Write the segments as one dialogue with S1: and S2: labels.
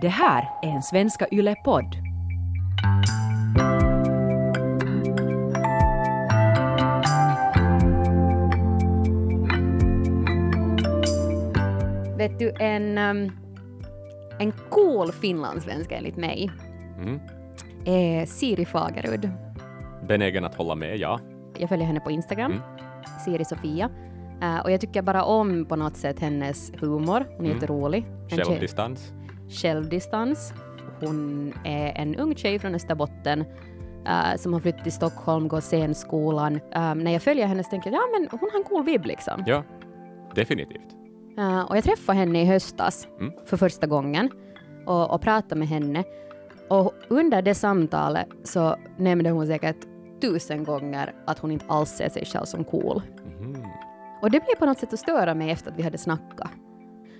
S1: Det här är en Svenska Yle-podd.
S2: Vet du, en, um, en cool finlandssvenska enligt mig
S3: Mm.
S2: är Siri Fagerud.
S3: Benägen att hålla med, ja.
S2: Jag följer henne på Instagram,
S3: Mm.
S2: Siri Sofia. Eh, och jag tycker bara om på något sätt hennes humor. Hon är
S3: Mm.
S2: jätterolig.
S3: Självdistans.
S2: Självdistans. Hon är en ung tjej från Österbotten eh, som har flyttat till Stockholm, går scenskolan. Eh, när jag följer henne så tänker jag ja men hon har en cool vibb liksom.
S3: Ja, definitivt.
S2: Eh, och jag träffade henne i höstas
S3: Mm.
S2: för första gången och, och pratade med henne. Och under det samtalet så nämnde hon säkert tusen gånger att hon inte alls ser sig själv som cool.
S3: Mhm.
S2: Och det blev på något sätt att störa mig efter att vi hade snackat.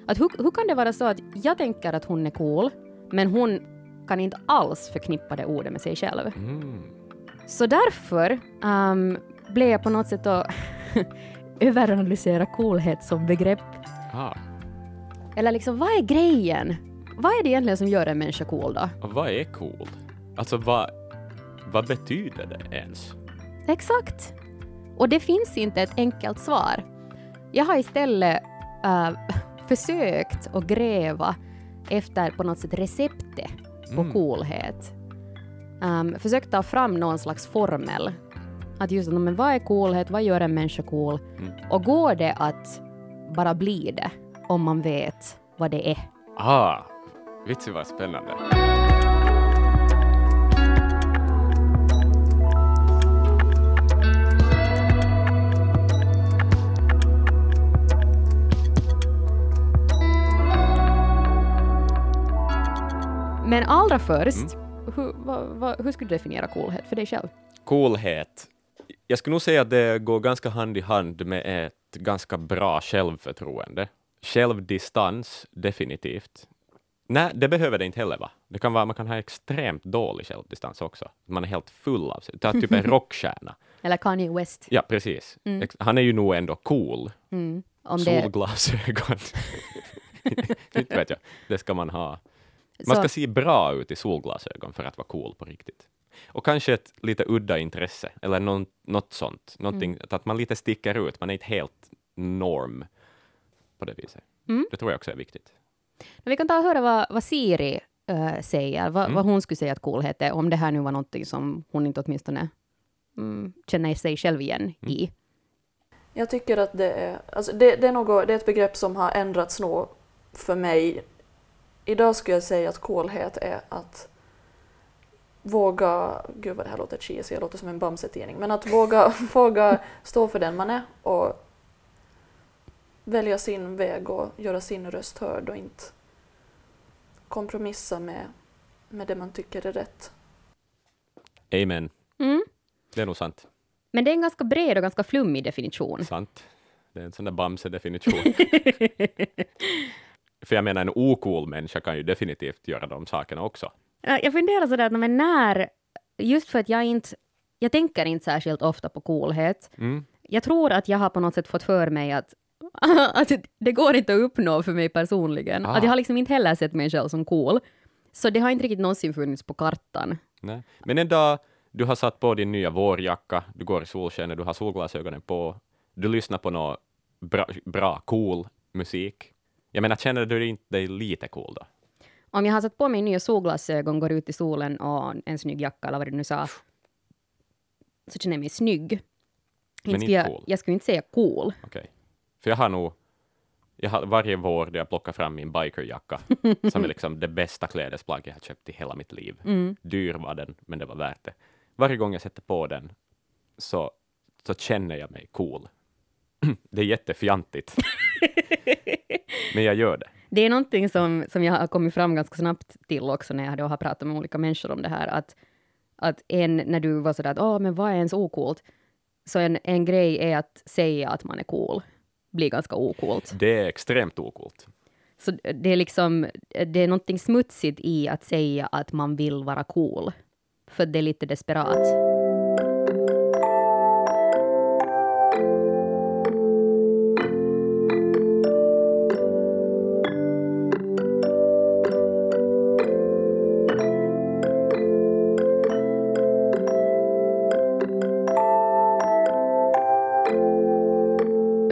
S2: Att hur, hur kan det vara så att jag tänker att hon är cool, men hon kan inte alls förknippa det ordet med sig själv.
S3: Mm.
S2: Så därför um, blev jag på något sätt att överanalysera coolhet som begrepp.
S3: Ah.
S2: Eller liksom, vad är grejen? Vad är det egentligen som gör en människa cool då?
S3: Och vad är cool? Alltså, vad, vad betyder det ens?
S2: Exakt. Och det finns inte ett enkelt svar. Jag har istället äh, försökt att gräva efter på något sätt receptet på
S3: Mm.
S2: coolhet. Um, försökt ta fram någon slags formel. Att just men vad är coolhet, vad gör en människa cool?
S3: Mm.
S2: Och går det att bara bli det om man vet vad det är?
S3: Ah, vitsi vad spännande.
S2: Men allra först,
S3: Mm.
S2: hur, vad, vad, hur skulle du definiera coolhet för dig själv?
S3: Coolhet. Jag skulle nog säga att det går ganska hand i hand med ett ganska bra självförtroende. Självdistans, definitivt. Nej, det behöver det inte heller vara. Det kan vara, man kan ha extremt dålig självdistans också. Man är helt full av sig. Ta typ en rockstjärna.
S2: Eller Kanye West?
S3: Ja, precis.
S2: Mm.
S3: Han är ju nog ändå cool.
S2: Mm. Om det,
S3: Solglasögon. inte vet jag. Det ska man ha. Man
S2: så,
S3: ska se bra ut i solglasögon för att vara cool på riktigt. Och kanske ett lite udda intresse, eller någon, något sånt. Någonting,
S2: Mm.
S3: Att man lite sticker ut, man är inte helt norm på det viset.
S2: Mm.
S3: Det tror jag också är viktigt.
S2: vi kan ta och höra vad, vad Siri äh, säger, vad,
S3: Mm.
S2: vad hon skulle säga att coolhet är, om det här nu var någonting som hon inte åtminstone mm, känner sig själv igen
S3: Mm.
S2: i.
S4: Jag tycker att det är, alltså det, det, är något, det är ett begrepp som har ändrats nog för mig. Idag skulle jag säga att coolhet är att våga, gud vad det här låter cheesy, jag låter som en Bamse-tidning, men att våga, våga stå för den man är och välja sin väg och göra sin röst hörd och inte kompromissa med, med det man tycker är rätt.
S3: Amen.
S2: Mm.
S3: Det är nog sant.
S2: Men det är en ganska bred och ganska flummig definition.
S3: Sant. Det är en sån där Bamse-definition. För jag menar, en ocool människa kan ju definitivt göra de sakerna också.
S2: Ja, Jag funderar sådär, att men när, just för att jag inte, jag tänker inte särskilt ofta på coolhet.
S3: Mm.
S2: Jag tror att jag har på något sätt fått för mig att, att det går inte att uppnå för mig personligen.
S3: Ah.
S2: Att jag har liksom inte heller sett mig själv som cool. Så det har inte riktigt någonsin funnits på kartan.
S3: Nej. Men en dag du har satt på din nya vårjacka, du går i solskenet, du har solglasögonen på, du lyssnar på något bra, bra cool musik. Jag menar, känner du inte dig lite cool då?
S2: Om jag har satt på mig nya solglasögon, går ut i solen och en snygg jacka eller vad du nu sa, så känner jag mig snygg.
S3: Men
S2: Inte
S3: inte
S2: jag,
S3: cool.
S2: jag skulle inte säga cool.
S3: Okej. För jag har nog, jag har varje vår där jag plockar fram min bikerjacka, som är liksom det bästa klädesplagg jag har köpt i hela mitt liv.
S2: Mm.
S3: Dyr var den, men det var värt det. Varje gång jag sätter på den så, så känner jag mig cool. det är jättefjantigt. men jag gör det.
S2: Det är någonting som, som jag har kommit fram ganska snabbt till också när jag då har pratat med olika människor om det här, att, att en, när du var sådär att åh, men vad är ens ocoolt? Så en, en grej är att säga att man är cool, blir ganska ocoolt.
S3: Det är extremt ocoolt.
S2: Så det är liksom, det är någonting smutsigt i att säga att man vill vara cool, för det är lite desperat.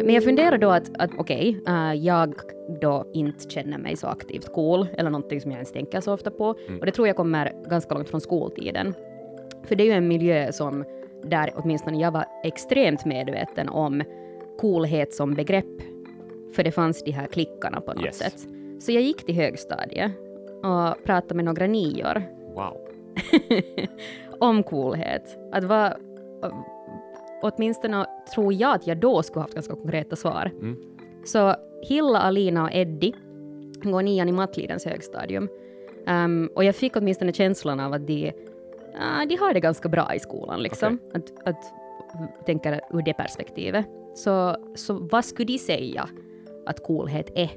S2: Men jag funderar då att, att okej, eh, jag då inte känner mig så aktivt cool, eller någonting som jag ens tänker så ofta på. Och det tror jag kommer ganska långt från skoltiden. För det är ju en miljö som, där åtminstone jag var extremt medveten om coolhet som begrepp. För det fanns de här klickarna på något
S3: Yes.
S2: sätt. Så jag gick till högstadiet och pratade med några nior
S3: Wow.
S2: om coolhet. Att vara, åtminstone tror jag att jag då skulle haft ganska konkreta svar.
S3: Mm.
S2: Så Hilla, Alina och Eddie går nian i Mattlidens högstadium. Ehm, och jag fick åtminstone känslan av att de, ah, de har det ganska bra i skolan. Liksom. Att, att tänka ur det perspektivet. Så, så vad skulle de säga att coolhet är?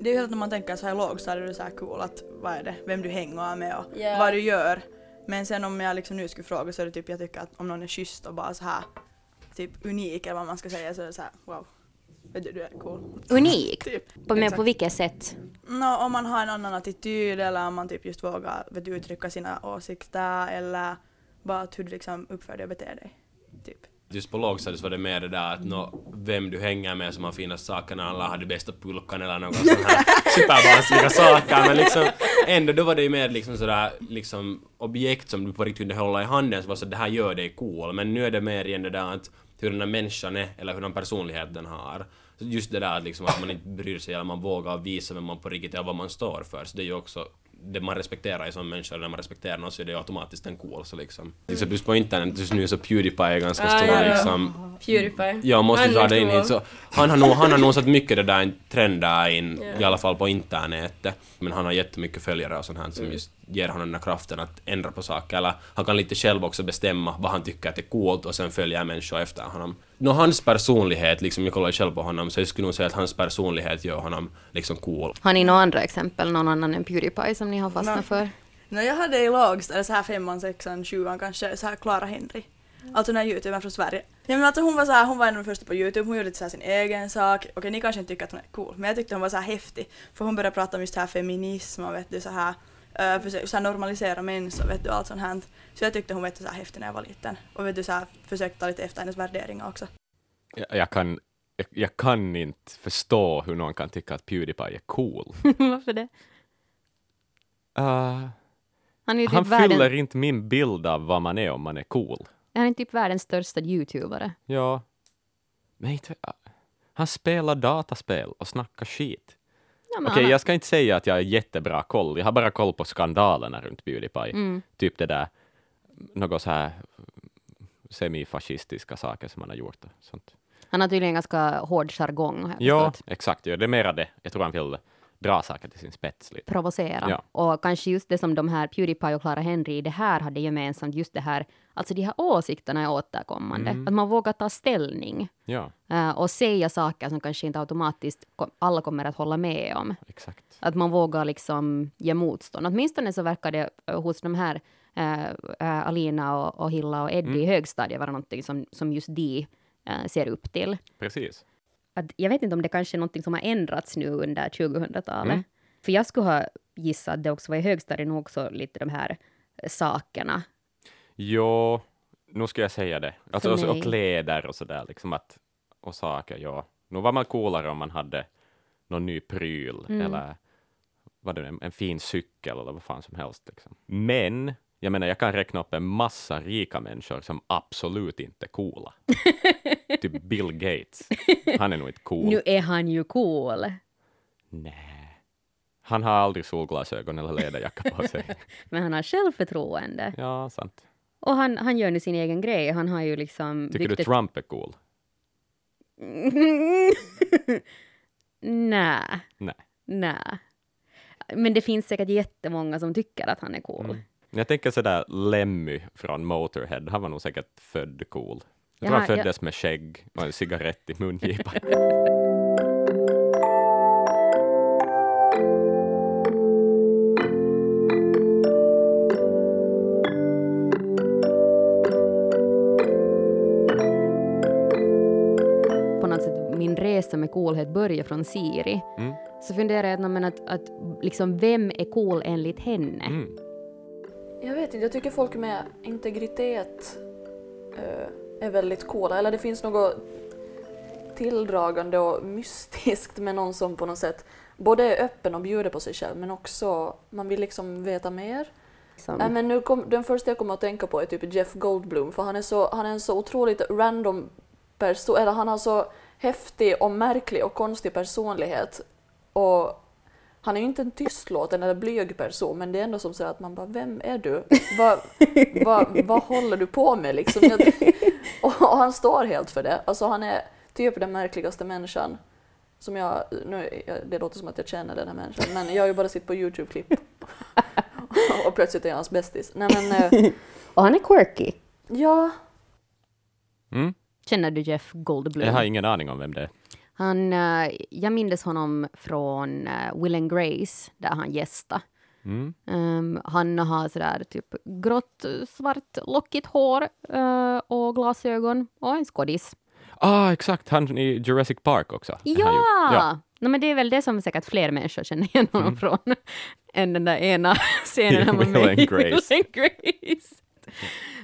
S5: Det är ju helt när man tänker så här lågstadiet, är det så här cool att vad är det, vem du hänger med och
S4: Ja.
S5: vad du gör. Men sen om jag liksom nu skulle fråga så är det typ jag tycker att om någon är schysst och bara så här typ unik eller vad man ska säga så är det så här wow. Vet du, du är cool.
S2: Unik?
S5: Typ.
S2: På, men på vilket sätt?
S5: Nå, om man har en annan attityd eller om man typ just vågar vet du, uttrycka sina åsikter eller bara hur du liksom uppför dig och beter dig.
S6: Just på lågstadiet var det mer det där att nå, vem du hänger med som har finast sakerna, alla har de bästa pulkan eller något sånt här superbarnsliga saker. Men liksom ändå då var det ju mer liksom sådär liksom objekt som du på riktigt kunde hålla i handen så var så det här gör dig cool. Men nu är det mer igen det där att hur den här människan är eller hur den personlighet den har. Just det där att liksom att man inte bryr sig eller man vågar visa vem man på riktigt är och vad man står för. Så det är ju också det man respekterar i som människa, eller när man respekterar någon så är det ju automatiskt en cool så liksom. Liksom just på internet just nu så Pewdiepie är ganska
S7: Ah,
S6: stor
S7: ja, ja.
S6: liksom
S7: Pewdiepie.
S6: Ja, måste
S7: är
S6: det in hit. Så han har nog, han har nog satt mycket det där trender in,
S7: Ja.
S6: i alla fall på internetet. Men han har jättemycket följare och sånt här som
S7: Mm.
S6: just ger honom den här kraften att ändra på saker. Eller han kan lite själv också bestämma vad han tycker att är coolt och sen följa människor efter honom. Nå, hans personlighet, liksom, jag kollar själv på honom, så jag skulle nog säga att hans personlighet gör honom liksom cool.
S2: Har ni några andra exempel, någon annan än Pewdiepie som ni har fastnat
S5: Nå.
S2: för?
S5: No, jag hade i lågstadiet, så här femman, sexan, sjuan kanske, så här Clara Henry. Alltså den här youtubern från Sverige. Ja, men alltså hon var så här, hon var en av de första på youtube, hon gjorde så här sin egen sak. Okej, ni kanske inte tycker att hon är cool, men jag tyckte hon var så här häftig. För hon började prata om just här feminism och vet du så här, uh, försöka så här normalisera människor vet du allt sånt här. Så jag tyckte hon var så här häftig när jag var liten. Och vet du så här, försökte ta lite efter hennes värderingar också.
S3: Jag, jag, kan, jag, jag kan inte förstå hur någon kan tycka att Pewdiepie är cool.
S2: Varför det?
S3: Uh,
S2: Han typ,
S3: han
S2: världen,
S3: fyller inte min bild av vad man är om man är cool.
S2: han är typ världens största youtubare.
S3: Ja. Men inte... Han spelar dataspel och snackar skit. Okej,
S2: han-
S3: jag ska inte säga att jag har jättebra koll. Jag har bara koll på skandalerna runt Pewdiepie.
S2: Mm.
S3: Typ det där, något så här semifascistiska saker som han har gjort sånt.
S2: Han har tydligen ganska hård jargong,
S3: Ja,
S2: förstått.
S3: exakt. Ja, det är mera det. Jag tror han vill dra saker till sin spets lite.
S2: Provocera.
S3: Ja.
S2: Och kanske just det som de här Pewdiepie och Clara Henry i det här hade gemensamt, just det här, alltså de här åsikterna är återkommande.
S3: Mm.
S2: Att man vågar ta ställning
S3: Ja,
S2: eh, och säga saker som kanske inte automatiskt alla kommer att hålla med om.
S3: exakt.
S2: Att man vågar liksom ge motstånd. Åtminstone så verkar det eh, hos de här eh, Alina och, och Hilla och Eddie i
S3: Mm.
S2: högstadiet vara någonting som, som just de eh, ser upp till.
S3: Precis.
S2: Att, jag vet inte om det kanske är någonting som har ändrats nu under 2000-talet.
S3: Mm.
S2: För jag skulle ha gissat att det också var i högstadiet också lite de här eh, sakerna.
S3: Jo, nu ska jag säga det. Alltså, och,
S2: mig.
S3: och kläder och sådär, liksom att, och saker, ja. Nu var man coolare om man hade någon ny pryl
S2: Mm.
S3: eller vad det, en, en fin cykel eller vad fan som helst. Liksom. Men, jag menar, jag kan räkna upp en massa rika människor som absolut inte är coola. typ Bill Gates. Han är nog inte cool.
S2: Nu är han ju cool.
S3: Nej. Han har aldrig solglasögon eller läderjacka på sig.
S2: Men han har självförtroende.
S3: ja, sant.
S2: Och han, han gör nu sin egen grej. Han har ju liksom...
S3: Tycker du Trump är cool?
S2: Nej.
S3: Nej.
S2: Nej. Men det finns säkert jättemånga som tycker att han är cool.
S3: Mm. Jag tänker sådär Lemmy från Motorhead, han var nog säkert född cool. Jag tror han föddes med skägg och en cigarett i mungipan.
S2: På något sätt min resa med coolhet börjar från Siri.
S3: Mm.
S2: Så funderar jag men att, att liksom, vem är cool enligt henne?
S3: Mm.
S4: Jag vet inte, jag tycker folk med integritet eh, är väldigt coola. Eller det finns något tilldragande och mystiskt med någon som på något sätt både är öppen och bjuder på sig själv men också man vill liksom veta mer.
S2: Liksom.
S4: Nej, men nu kom, den första jag kommer att tänka på är typ Jeff Goldblum för han är, så, han är en så otroligt random person, eller han har så häftig och märklig och konstig personlighet. Och han är ju inte en tystlåten eller blyg person men det är ändå som så att man bara, vem är du? Vad vad vad håller du på med liksom? Jag, och, och han står helt för det. Alltså han är typ den märkligaste människan som jag, nu, det låter som att jag känner den här människan men jag har ju bara sett på Youtube-klipp och plötsligt är jag hans bästis. Nej men, eh,
S2: Och han är quirky.
S4: ja,
S3: Mm.
S2: Känner du Jeff Goldblum?
S3: Jag har ingen aning om vem det är.
S2: Han, eh, jag minns honom från uh, Will and Grace, där han gästade.
S3: Mm.
S2: Um, han har sådär typ grått, eh, svart, lockigt hår eh, och glasögon och en skådis.
S3: Ah, exakt, han i Jurassic Park också.
S2: Ja!
S3: ja.
S2: No, men det är väl det som säkert fler människor känner igen honom
S3: Mm.
S2: från än den där ena scenen han var med i. Will and Grace.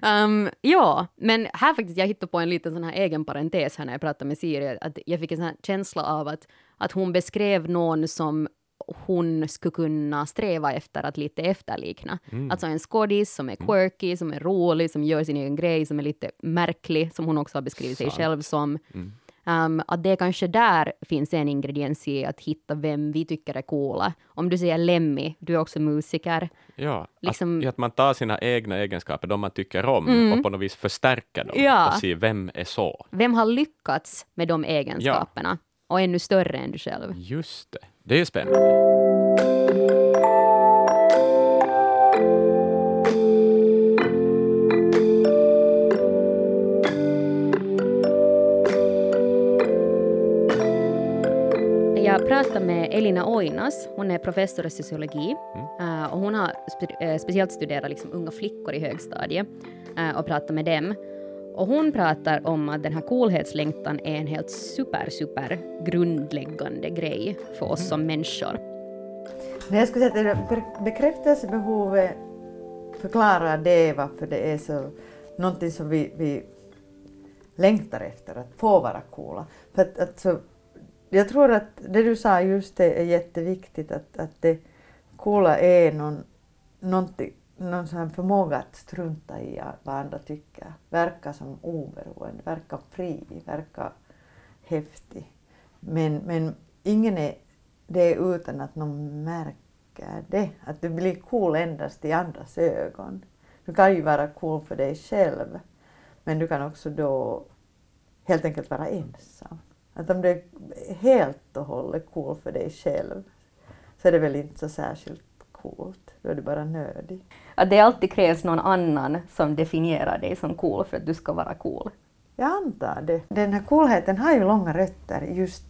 S2: Um, ja, men här faktiskt, jag hittade på en liten sån här egen parentes här när jag pratade med Siri, att jag fick en sån här känsla av att, att hon beskrev någon som hon skulle kunna sträva efter att lite efterlikna.
S3: Mm.
S2: Alltså en skådis som är quirky, som är rolig, som gör sin egen grej, som är lite märklig, som hon också har beskrivit sig själv som.
S3: Mm.
S2: Um, att det kanske där finns en ingrediens i att hitta vem vi tycker är coola. Om du säger Lemmy, du är också musiker.
S3: Ja,
S2: Liksom-
S3: att, att man tar sina egna egenskaper, de man tycker om,
S2: Mm.
S3: och på något vis förstärker dem
S2: Ja.
S3: och ser vem är så.
S2: Vem har lyckats med de egenskaperna? Och ännu större än du själv.
S3: Just det, det är ju spännande.
S2: Jag pratade med Elina Oinas, hon är professor i sociologi eh, och hon har spe- eh, speciellt studerat liksom unga flickor i högstadiet eh, och pratat med dem. Och hon pratar om att den här coolhetslängtan är en helt super, super grundläggande grej för oss som människor.
S7: Men jag skulle säga att bekräftelsebehovet förklarar det varför det är så någonting som vi, vi längtar efter, att få vara coola. För att, att så, jag tror att det du sa just det är jätteviktigt, att, att det coola är någon, någonting, någon sån här förmåga att strunta i vad andra tycker, verka som oberoende, verka fri, verka häftig. Men, men ingen är det är utan att någon märker det. Att du blir cool endast i andras ögon. Du kan ju vara cool för dig själv, men du kan också då helt enkelt vara ensam. Att om du är helt och hållet cool för dig själv så är det väl inte så särskilt coolt. Då är du bara nödig.
S2: Att det alltid krävs någon annan som definierar dig som cool för att du ska vara cool.
S7: Jag antar det. Den här coolheten har ju långa rötter just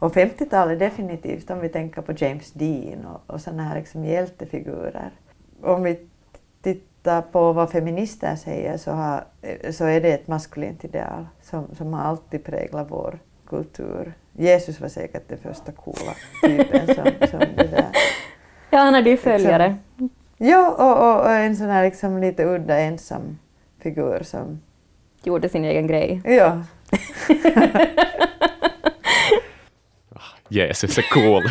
S7: och 50-talet definitivt om vi tänker på James Dean och, och sådana här liksom hjältefigurer. Om vi tittar på vad feminister säger så, har, så är det ett maskulint ideal som, som har alltid präglat vår kultur. Jesus var säkert den första coola typen som, som det där.
S2: Ja, han hade ju följare.
S7: Ja, och, och, och en sån här liksom lite udda ensam figur som,
S2: Gjorde sin egen grej.
S7: ja,
S3: Jesus är cool.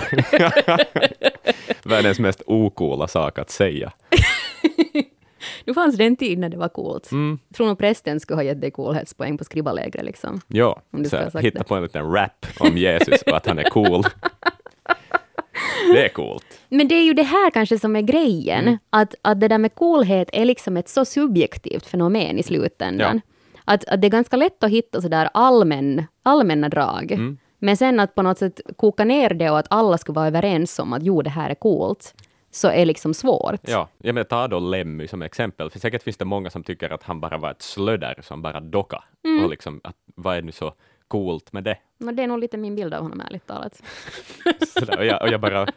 S3: Världens mest ocoola sak att säga.
S2: Nu fanns det en tid när det var coolt.
S3: Mm.
S2: Jag tror nog prästen skulle ha gett dig coolhetspoäng på skrivarlägret liksom.
S3: Ja, så hitta
S2: det.
S3: på en liten rap om Jesus och att han är cool. Det är coolt.
S2: Men det är ju det här kanske som är grejen,
S3: Mm.
S2: att, att det där med coolhet är liksom ett så subjektivt fenomen i slutändan. Att, att det är ganska lätt att hitta sådär allmän, allmänna drag.
S3: Mm.
S2: Men sen att på något sätt koka ner det och att alla skulle vara överens om att jo, det här är coolt, så är liksom svårt.
S3: Ja, jag menar, ta då Lemmy som exempel, för säkert finns det många som tycker att han bara var ett slödder som bara docka.
S2: Mm.
S3: Och liksom, att, vad är nu så coolt med det?
S2: Men det är nog lite min bild av honom, ärligt talat.
S3: Sådär, och, jag, och jag bara,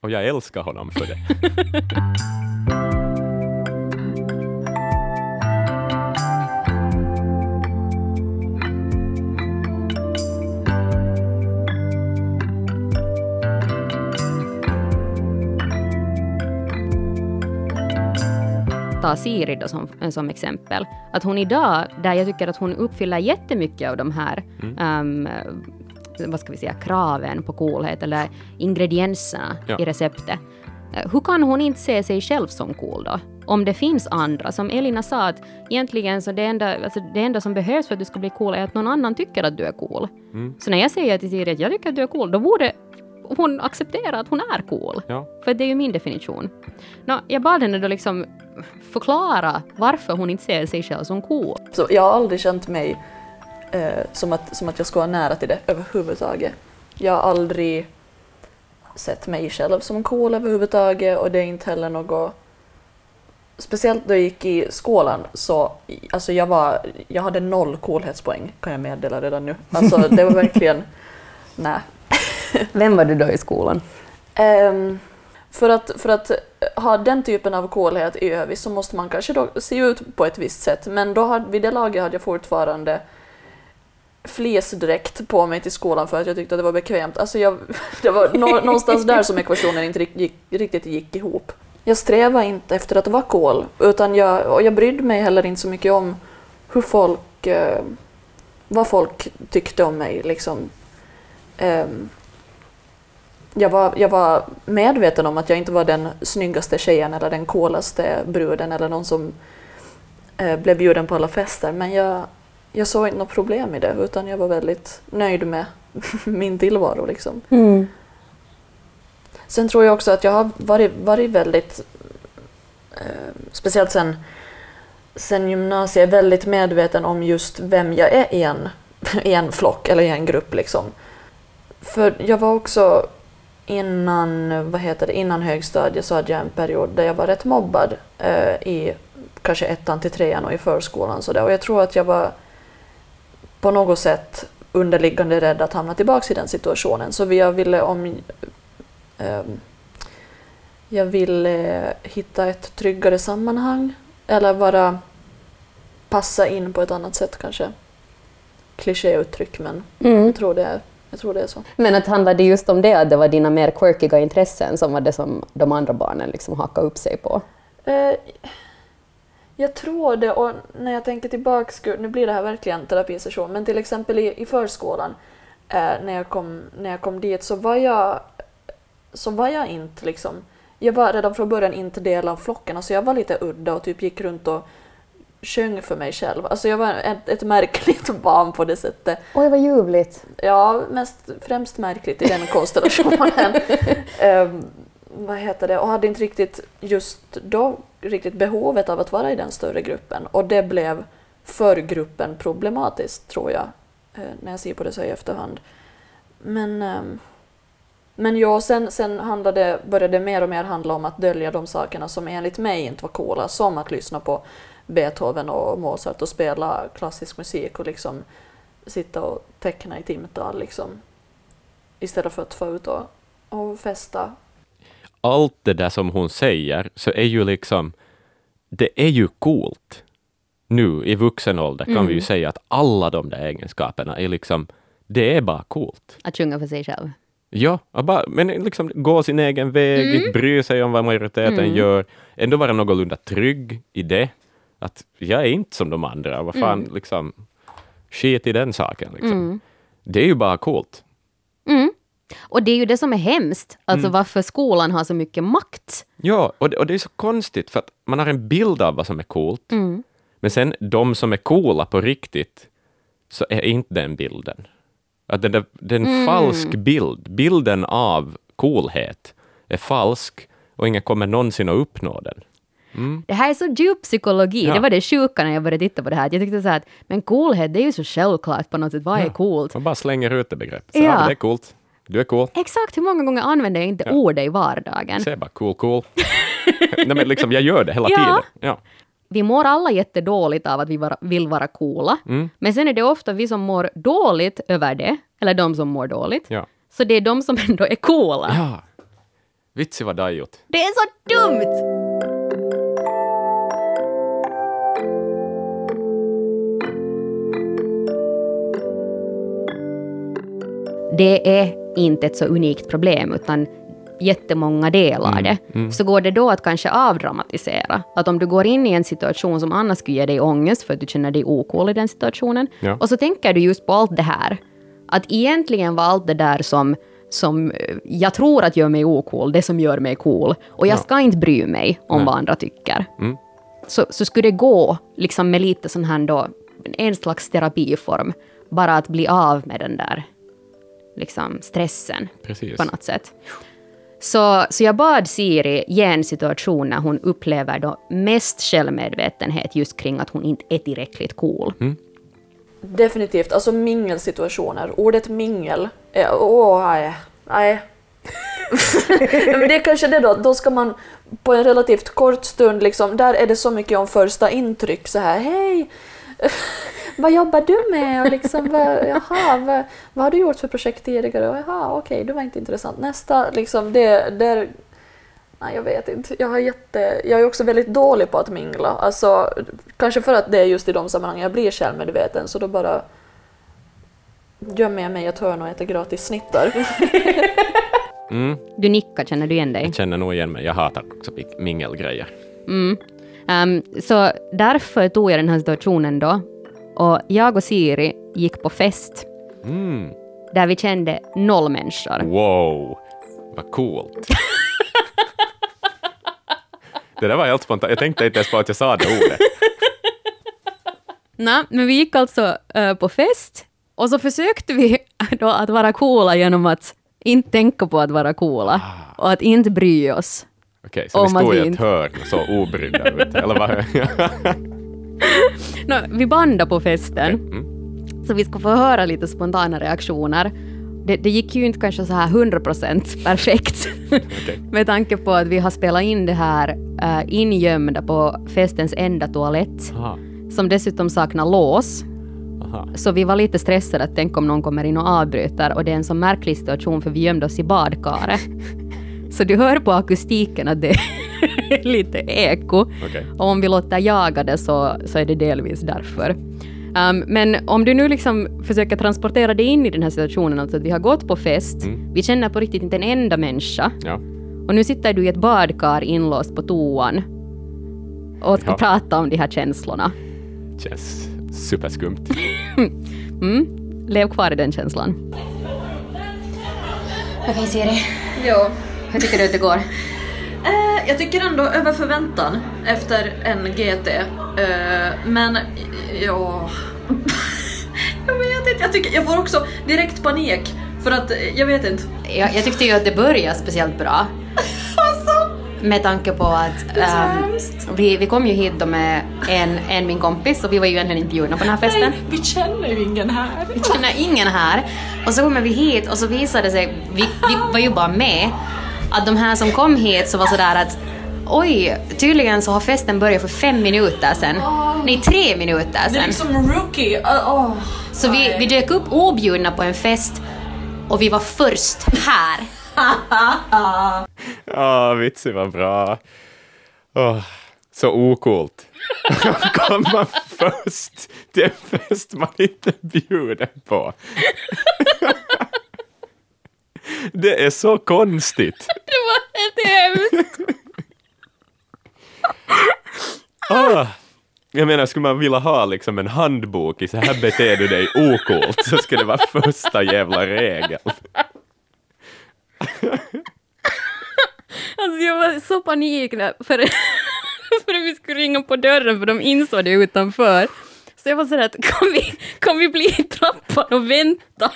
S3: och jag älskar honom för det.
S2: ta Siri då som, som exempel, att hon idag, där jag tycker att hon uppfyller jättemycket av de här ehm, vad ska vi säga, kraven på coolhet eller ingredienserna
S3: Ja.
S2: i receptet. Eh, Hur kan hon inte se sig själv som cool då? Om det finns andra. Som Elina sa, att egentligen så det enda, alltså det enda som behövs för att du ska bli cool är att någon annan tycker att du är cool. Så när jag säger till Siri att jag tycker att du är cool, då borde hon acceptera att hon är cool.
S3: Ja.
S2: För det är ju min definition. Nå, jag bad henne då liksom förklara varför hon inte ser sig själv som cool.
S4: Så jag har aldrig känt mig eh, som, att, som att jag ska vara nära till det överhuvudtaget. Jag har aldrig sett mig själv som cool överhuvudtaget och det är inte heller något Speciellt då jag gick i skolan så alltså jag, var, jag hade noll coolhetspoäng kan jag meddela redan nu. Alltså det var verkligen, nej.
S2: Vem var du då i skolan?
S4: Um, för, att, för att eh, ha den typen av coolhet i övrigt så måste man kanske då se ut på ett visst sätt. Men då hade, vid det laget hade jag fortfarande fleecedräkt på mig till skolan för att jag tyckte att det var bekvämt. Alltså jag, det var nå, någonstans där som ekvationen inte gick, riktigt gick ihop. Jag strävade inte efter att vara cool, utan jag, och jag brydde mig heller inte så mycket om hur folk, eh, vad folk tyckte om mig. Liksom. Ehm, jag var, jag var medveten om att jag inte var den snyggaste tjejen eller den coolaste bruden eller någon som eh, blev bjuden på alla fester. Men jag, jag såg inte något problem i det utan jag var väldigt nöjd med min tillvaro. Liksom. Sen tror jag också att jag har varit, varit väldigt, eh, speciellt sen, sen gymnasiet, väldigt medveten om just vem jag är i en, i en flock eller i en grupp. Liksom. För jag var också innan, vad heter det, innan högstadiet så hade jag en period där jag var rätt mobbad eh, i kanske ettan till trean och i förskolan. Så där. Och jag tror att jag var på något sätt underliggande rädd att hamna tillbaka i den situationen. Så jag ville om... ehm, jag ville hitta ett tryggare sammanhang eller bara passa in på ett annat sätt kanske. Klichéuttryck men jag, tror det är, jag tror det är så.
S2: Men att handlade det just om det, att det var dina mer quirkiga intressen som var det som de andra barnen liksom hakade upp sig på?
S4: Eh, jag tror det, och när jag tänker tillbaks, nu blir det här verkligen terapisession, men till exempel i, i förskolan, eh, när, jag kom, när jag kom dit så var jag, så var jag inte liksom, jag var redan från början inte del av flocken, alltså jag var lite udda och typ gick runt och sjöng för mig själv. Alltså jag var ett, ett märkligt barn på det sättet.
S2: Oj, vad ljuvligt.
S4: Ja, mest, främst märkligt i den konstellationen. Ehm, vad heter det? Och hade inte riktigt just då riktigt behovet av att vara i den större gruppen. Och det blev för gruppen problematiskt, tror jag, eh, när jag ser på det så i efterhand. Men, ehm, men ja, sen, sen handlade, började det mer och mer handla om att dölja de sakerna som enligt mig inte var coola, som att lyssna på Beethoven och Mozart och spela klassisk musik och liksom sitta och teckna i timtal liksom. Istället för att få ut och, och festa.
S3: Allt det där som hon säger, så är ju liksom, det är ju coolt. Nu i vuxen ålder kan vi ju säga att alla de där egenskaperna är liksom, det är bara coolt.
S2: Att sjunga för sig själv.
S3: Ja, bara, men liksom gå sin egen väg, inte bry sig om vad majoriteten gör, ändå vara någorlunda trygg i det. Att jag är inte som de andra, vad fan, liksom, skit i den saken. Liksom. Det är ju bara coolt.
S2: Och det är ju det som är hemskt, alltså varför skolan har så mycket makt.
S3: Ja, och det, och det är så konstigt för att man har en bild av vad som är coolt, men sen de som är coola på riktigt, så är inte den bilden. Att den, det är en falsk bild. Bilden av coolhet är falsk och ingen kommer någonsin att uppnå den.
S2: Det här är så djup psykologi.
S3: Ja.
S2: Det var det sjuka när jag började titta på det här. Jag tyckte så här att, men coolhet, det är ju så självklart på något sätt. Vad är coolt?
S3: Man bara slänger ut det begreppet. Så,
S2: Ja.
S3: ja. det är coolt. Du är cool.
S2: Exakt hur många gånger använder jag inte
S3: Ja.
S2: ordet i vardagen?
S3: Säg bara cool, cool. Nej, men liksom, jag gör det hela
S2: Ja.
S3: tiden. Ja.
S2: Vi mår alla jättedåligt av att vi vara, vill vara coola.
S3: Mm.
S2: Men sen är det ofta vi som mår dåligt över det, eller de som mår dåligt.
S3: Ja.
S2: Så det är de som ändå är coola.
S3: ja. Vitsi vad dajut.
S2: Det är så dumt! Det är inte ett så unikt problem, utan jättemånga delar det, så går det då att kanske avdramatisera. Att om du går in i en situation som annars skulle ge dig ångest för att du känner dig ocool i den situationen,
S3: Ja.
S2: och så tänker du just på allt det här. Att egentligen var allt det där som, som eh, jag tror att gör mig ocool, det som gör mig cool. Och jag
S3: Ja.
S2: ska inte bry mig om vad andra tycker.
S3: Mm.
S2: Så, så skulle det gå liksom med lite sån här då, en slags terapiform, bara att bli av med den där liksom stressen
S3: Precis.
S2: på något sätt. Så, så jag bad Siri ge en situation när hon upplever då mest självmedvetenhet just kring att hon inte är tillräckligt cool.
S4: Definitivt, alltså mingelsituationer. Ordet mingel, är, åh nej, nej. Men det är kanske det då, då ska man på en relativt kort stund, liksom, där är det så mycket om första intryck så här, hej, vad jobbar du med? Och liksom, vad, jaha, vad, vad har du gjort för projekt tidigare? Och, jaha, okej, det var inte intressant. Nästa, liksom, det, där, nej jag vet inte. Jag, har jätte, jag är också väldigt dålig på att mingla. Alltså, kanske för att det är just i de sammanhangen jag blir självmedveten, så då bara gömmer jag mig i ett hörn och äter gratis snittar.
S3: Mm,
S2: Du nickar, känner du igen dig?
S3: jag känner nog igen mig. Jag hatar också mi- mingelgrejer.
S2: Mm. Ehm, så därför tog jag den här situationen då. Och jag och Siri gick på fest
S3: Mm.
S2: där vi kände noll människor.
S3: Wow, vad coolt. det där var helt spontant. Jag tänkte inte ens på att jag sa det ordet.
S2: Nej, men vi gick alltså eh, på fest och så försökte vi då att vara coola genom att inte tänka på att vara coola och att inte bry oss.
S3: Okej, så
S2: Om
S3: vi stod i ett
S2: inte-
S3: hörn och så obrydda ut, eller vad?
S2: Nå, vi bandade på festen,
S3: Mm.
S2: så vi ska få höra lite spontana reaktioner. Det, det gick ju inte kanske så här 100% perfekt,
S3: Okej.
S2: med tanke på att vi har spelat in det här uh, ingömda på festens enda toalett,
S3: Aha,
S2: som dessutom saknar lås.
S3: aha.
S2: Så vi var lite stressade att tänk om någon kommer in och avbryter och det är en så märklig situation för vi gömde oss i badkaret. Så du hör på akustiken att det är lite eko.
S3: Okej.
S2: Och om vi låter jagade så, så är det delvis därför. Um, men om du nu liksom försöker transportera dig in i den här situationen, alltså att vi har gått på fest,
S3: Mm.
S2: vi känner på riktigt inte en enda människa,
S3: Ja.
S2: och nu sitter du i ett badkar inlåst på toan och ska
S3: Ja.
S2: prata om de här känslorna.
S3: Känns superskumt.
S2: Mm. Lev kvar i den känslan. Okej Siri,
S4: ja.
S2: Hur tycker du att det går?
S4: Eh, jag tycker ändå över förväntan efter en GT. Eh, men ja... jag vet inte, jag, tycker, jag får också direkt panik. För att, eh, jag vet inte.
S2: Jag, jag tyckte ju att det började speciellt bra. Med tanke på att ehm, vi, vi kom ju hit då med en, en min kompis och vi var ju egentligen inte bjudna på den här festen.
S4: vi känner ju ingen här.
S2: Vi känner ingen här. Och så kommer vi hit och så visade det sig, vi, vi var ju bara med, att de här som kom hit så var sådär att oj, tydligen så har festen börjat för fem minuter sedan. Nej, tre minuter
S4: Det är
S2: sedan.
S4: liksom rookie. Uh, oh.
S2: Så vi, vi dök upp objudna på en fest och vi var först här.
S3: Ja, vitsen var bra. Så okult. Komma först till en fest man inte är bjuden på. Det är så konstigt.
S2: Det var helt hemskt.
S3: Ah, jag menar, skulle man vilja ha liksom en handbok i så här beter du dig okult så skulle det vara första jävla regeln.
S2: Alltså jag var så panik när, för, för att vi skulle ringa på dörren för de insåg det utanför. Så jag var sådär att kan vi, kan vi bli i trappan och vänta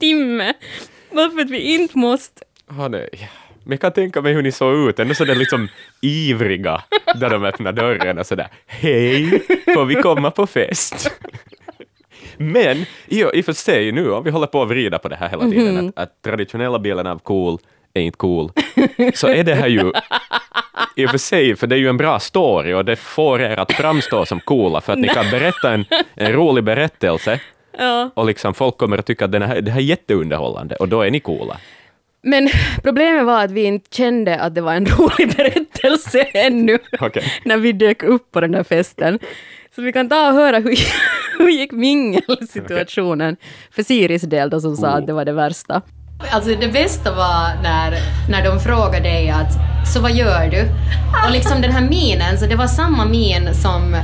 S2: en timme? Varför att vi inte måste.
S3: Ah, nej. Men jag kan tänka mig hur ni såg ut, ändå sådär liksom ivriga där de öppnar dörren och sådär Hej, får vi komma på fest? Men i, och för sig nu, om vi håller på att vrida på det här hela tiden, att, att traditionella bilden av cool är inte cool, så är det här ju i och för sig, för det är ju en bra story och det får er att framstå som coola för att ni kan berätta en, en rolig berättelse
S2: Ja.
S3: och liksom folk kommer att tycka att den här, det här är jätteunderhållande och då är ni coola.
S2: Men problemet var att vi inte kände att det var en rolig berättelse ännu
S3: Okej.
S2: när vi dök upp på den där festen. Så vi kan ta och höra hur, hur gick mingelsituationen för Siris del då som sa
S3: Oh.
S2: att det var det värsta. Alltså det bästa var när, när de frågade dig att så vad gör du? Och liksom den här minen, så det var samma min som,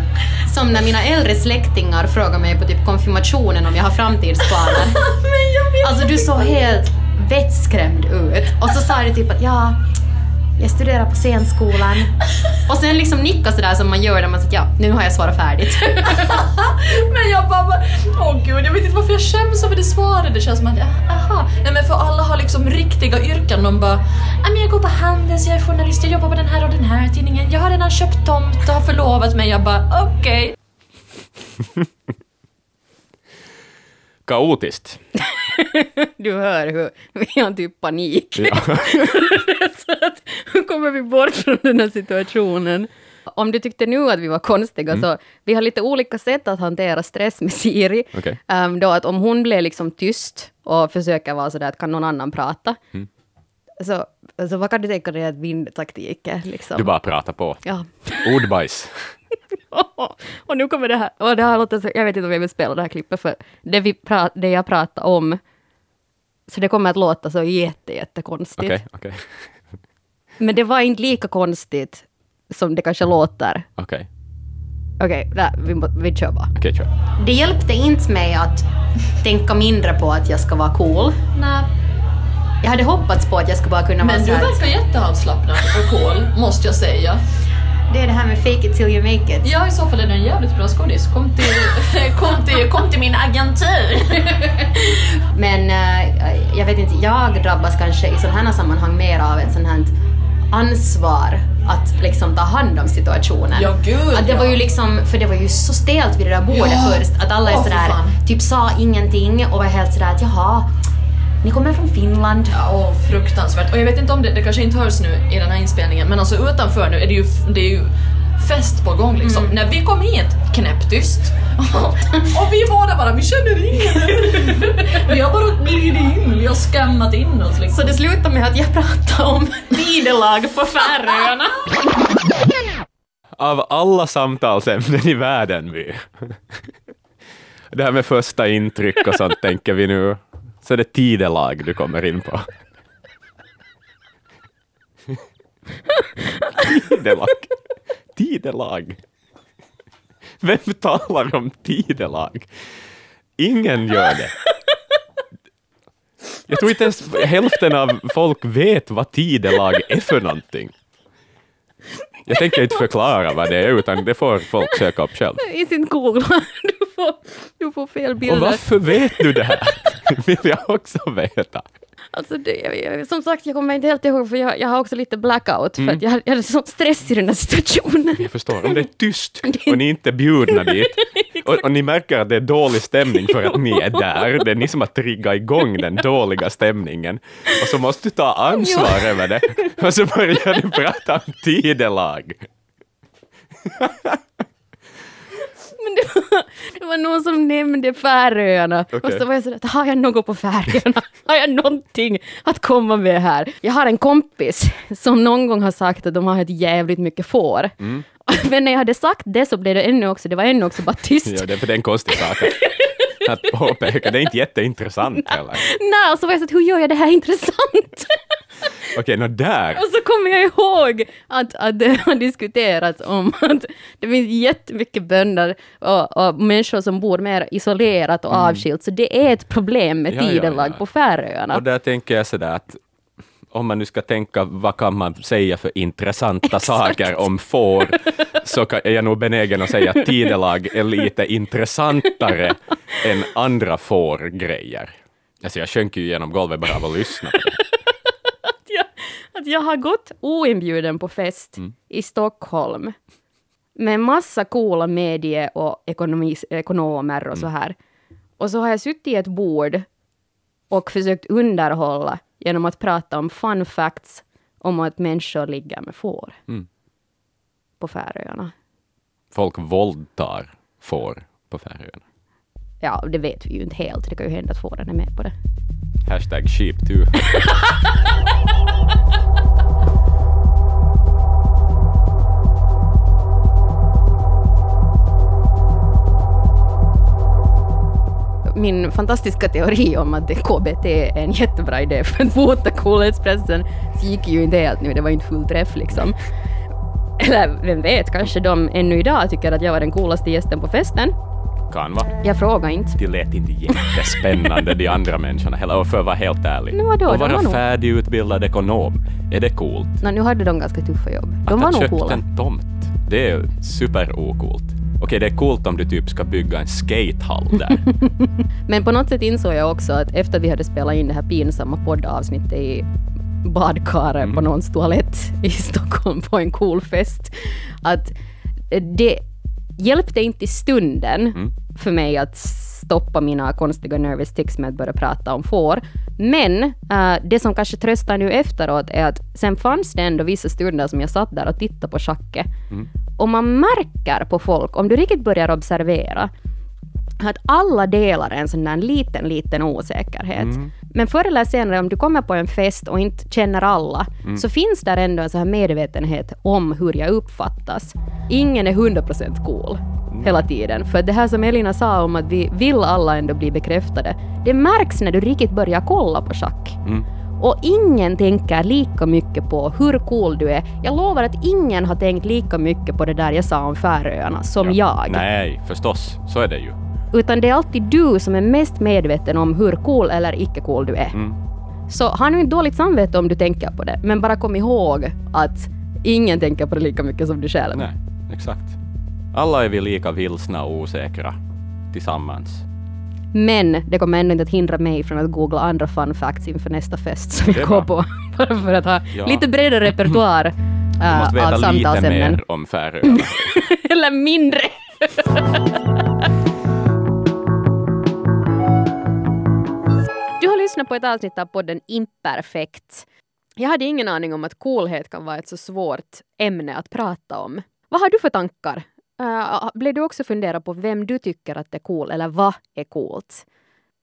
S2: som när mina äldre släktingar frågade mig på typ konfirmationen om jag har framtidsplaner. Alltså du såg helt vettskrämd ut. Och så sa du typ att ja, jag studerar på scenskolan. Och sen liksom nicka sådär som man gör när man säger ja, nu har jag svarat färdigt.
S4: Men jag bara, åh gud, jag vet inte varför jag skäms över det svaret. Det känns som att, aha. Nej men för alla har liksom riktiga yrken. De bara, "Ja, men jag går på Handels, jag är journalist, jag jobbar på den här och den här tidningen. Jag har redan köpt tomt och har förlovat mig. Jag bara, okej.
S3: Kaotiskt.
S2: Du hör hur vi har typ panik.
S3: Ja.
S2: så att, hur kommer vi bort från den här situationen? Om du tyckte nu att vi var konstiga, så vi har lite olika sätt att hantera stress med Siri.
S3: Okej.
S2: Ehm, då att om hon blir liksom tyst och försöker vara sådär att kan någon annan prata, så, så vad kan du tänka dig att min taktik är? Liksom?
S3: Du bara pratar på.
S2: Ja.
S3: Ordbajs.
S2: och nu kommer det här, och det här låter så, jag vet inte om jag vill spela det här klippet, för det, vi pra, det jag pratar om, så det kommer att låta så jätte, jättekonstigt.
S3: Okej, okej.
S2: Men det var inte lika konstigt som det kanske låter.
S3: Okej,
S2: Okej, okay, vi, vi kör bara.
S3: okej, kör.
S2: Det hjälpte inte mig att tänka mindre på att jag ska vara cool.
S4: Nej.
S2: Jag hade hoppats på att jag skulle bara kunna vara
S4: Men du verkar jätteavslappnad och cool, måste jag säga.
S2: Det är det här med fake it till you make it.
S4: Ja, i så fall är det en jävligt bra skådis. Kom till, kom till, kom till min agentur.
S2: Men eh, jag vet inte, jag drabbas kanske i sådana här sammanhang mer av ett sånt här ansvar att liksom ta hand om situationen.
S4: Ja, gud,
S2: att det
S4: ja.
S2: var ju liksom, för det var ju så stelt vid det där bordet
S4: Ja.
S2: först, att alla är
S4: fy
S2: sådär, typ sa ingenting och var helt sådär att jaha, ni kommer från Finland.
S4: Ja, åh, fruktansvärt. Och jag vet inte om det, det kanske inte hörs nu i den här inspelningen, men alltså utanför nu är det ju, det är ju fest på gång liksom.
S2: Mm.
S4: När vi kom hit, knäpptyst. och vi båda bara, vi känner ingen. vi har bara glidit in, vi har skammat in oss liksom.
S2: Så det slutade med att jag pratade om tidelag på Färöarna.
S3: Av alla samtalsämnen i världen, vi. Det här med första intryck och sånt tänker vi nu. Så är det tidelag du kommer in på. Tidelag. Tidelag. Vem talar om tidelag? Ingen gör det. Jag tror inte ens hälften av folk vet vad tidelag är för någonting. Jag tänker inte förklara vad det är, utan det får folk söka upp själv.
S2: I sin googla. Du får, du får fel
S3: Och
S2: bilder.
S3: varför vet du det här? Vill jag också veta.
S2: Alltså det, som sagt, jag kommer inte helt ihåg, för jag, jag har också lite blackout,
S3: Mm.
S2: för att jag, jag hade sån stress i den här situationen.
S3: Jag förstår, om det är tyst och ni inte är bjudna dit, och, och ni märker att det är dålig stämning för att ni är där, det är ni som har triggat igång den dåliga stämningen, och så måste du ta ansvar över det, och så börjar du prata om tidelag.
S2: Men det var, det var någon som nämnde Färöarna, och
S3: Okej.
S2: så var jag sådär, har jag något på Färöarna? Har jag någonting att komma med här? Jag har en kompis som någon gång har sagt att de har ett jävligt mycket får.
S3: Mm.
S2: Men när jag hade sagt det så blev det ännu också, det var ännu också bara tyst.
S3: Ja, det är för det är en konstig sak att, att påpeka, det är inte jätteintressant heller.
S2: Nej, och så var jag så att hur gör jag det här intressant?
S3: Okej, nå där.
S2: Och så kommer jag ihåg att, att det har diskuterats om att det finns jättemycket bönder och, och människor som bor mer isolerat och avskilt, så det är ett problem med
S3: Mm. Ja, ja,
S2: tidelag
S3: ja.
S2: på Färöarna.
S3: Och där tänker jag sådär att om man nu ska tänka vad kan man säga för intressanta saker om får, så är jag nog benägen att säga att tidelag är lite intressantare än andra fårgrejer. Alltså jag sjönk ju igenom golvet bara av att lyssna på det.
S2: Att jag, har gått oinbjuden på fest
S3: Mm.
S2: i Stockholm med massa coola medie och ekonomis, ekonomer och
S3: Mm.
S2: så här. Och så har jag suttit i ett bord och försökt underhålla genom att prata om fun facts om att människor ligger med får
S3: Mm.
S2: på Färöarna.
S3: Folk våldtar får på Färöarna.
S2: Ja, det vet vi ju inte helt. Det kan ju hända att fåren är med på det.
S3: Hashtag sheep2.
S2: min fantastiska teori om att det KBT är en jättebra idé för att bota coolhetspressen gick ju inte helt nu, det var inte full träff liksom. Eller vem vet, kanske de ännu idag tycker att jag var den coolaste gästen på festen.
S3: Kan vara.
S2: Jag frågar inte.
S3: De lät inte jättespännande, de andra människorna heller, för att vara helt ärlig.
S2: Men vadå,
S3: och
S2: var
S3: vara
S2: nog-
S3: färdigutbildad ekonom, är det coolt?
S2: Nå, nu hade de ganska tuffa jobb. De
S3: att
S2: var
S3: ha
S2: nog
S3: köpt
S2: coola.
S3: en tomt, det är super-ocoolt. Okej, det är coolt om du typ ska bygga en skatehall där.
S2: Men på något sätt insåg jag också att efter vi hade spelat in det här pinsamma poddavsnittet i badkaret
S3: Mm.
S2: på någons toalett i Stockholm på en cool fest, att det hjälpte inte i stunden
S3: Mm.
S2: för mig att stoppa mina konstiga nervous tics med att börja prata om får. Men eh, det som kanske tröstar nu efteråt är att sen fanns det ändå vissa stunder som jag satt där och tittade på schacket.
S3: Mm.
S2: Och man märker på folk, om du riktigt börjar observera, att alla delar en sån där liten, liten osäkerhet.
S3: Mm.
S2: Men förr eller senare, om du kommer på en fest och inte känner alla,
S3: Mm.
S2: så finns där ändå en sån här medvetenhet om hur jag uppfattas. Ingen är 100% cool hela tiden. För det här som Elina sa om att vi vill alla ändå bli bekräftade, det märks när du riktigt börjar kolla på schack. Och ingen tänker lika mycket på hur cool du är. Jag lovar att ingen har tänkt lika mycket på det där jag sa om Färöarna som jag.
S3: Nej, förstås. Så är det ju.
S2: Utan det är alltid du som är mest medveten om hur cool eller icke cool du är.
S3: Mm.
S2: Så ha nu inte dåligt samvete om du tänker på det, men bara kom ihåg att ingen tänker på det lika mycket som du själv.
S3: Nej, exakt. Alla är vi lika vilsna och osäkra tillsammans.
S2: Men det kommer ändå inte att hindra mig från att googla andra fun facts inför nästa fest som jag går på. Bara för att ha
S3: Ja.
S2: lite bredare repertoar
S3: Du
S2: äh,
S3: måste
S2: av
S3: veta lite mer om Färöarna.
S2: Eller mindre. Du har lyssnat på ett avsnitt av podden Imperfekt. Jag hade ingen aning om att coolhet kan vara ett så svårt ämne att prata om. Vad har du för tankar? Uh, blev du också fundera på vem du tycker att är cool eller vad är coolt?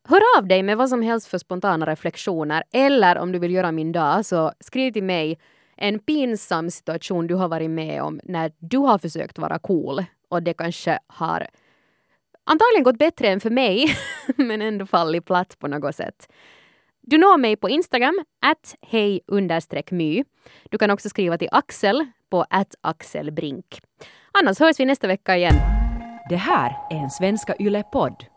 S2: Hör av dig med vad som helst för spontana reflektioner eller om du vill göra min dag så skriv till mig en pinsam situation du har varit med om när du har försökt vara cool och det kanske har antagligen gått bättre än för mig men ändå fallit platt på något sätt. Du når mig på Instagram, att hej my. Du kan också skriva till Axel på at axelbrink. Annars hörs vi nästa vecka igen.
S1: Det här är en Svenska Yle-podd.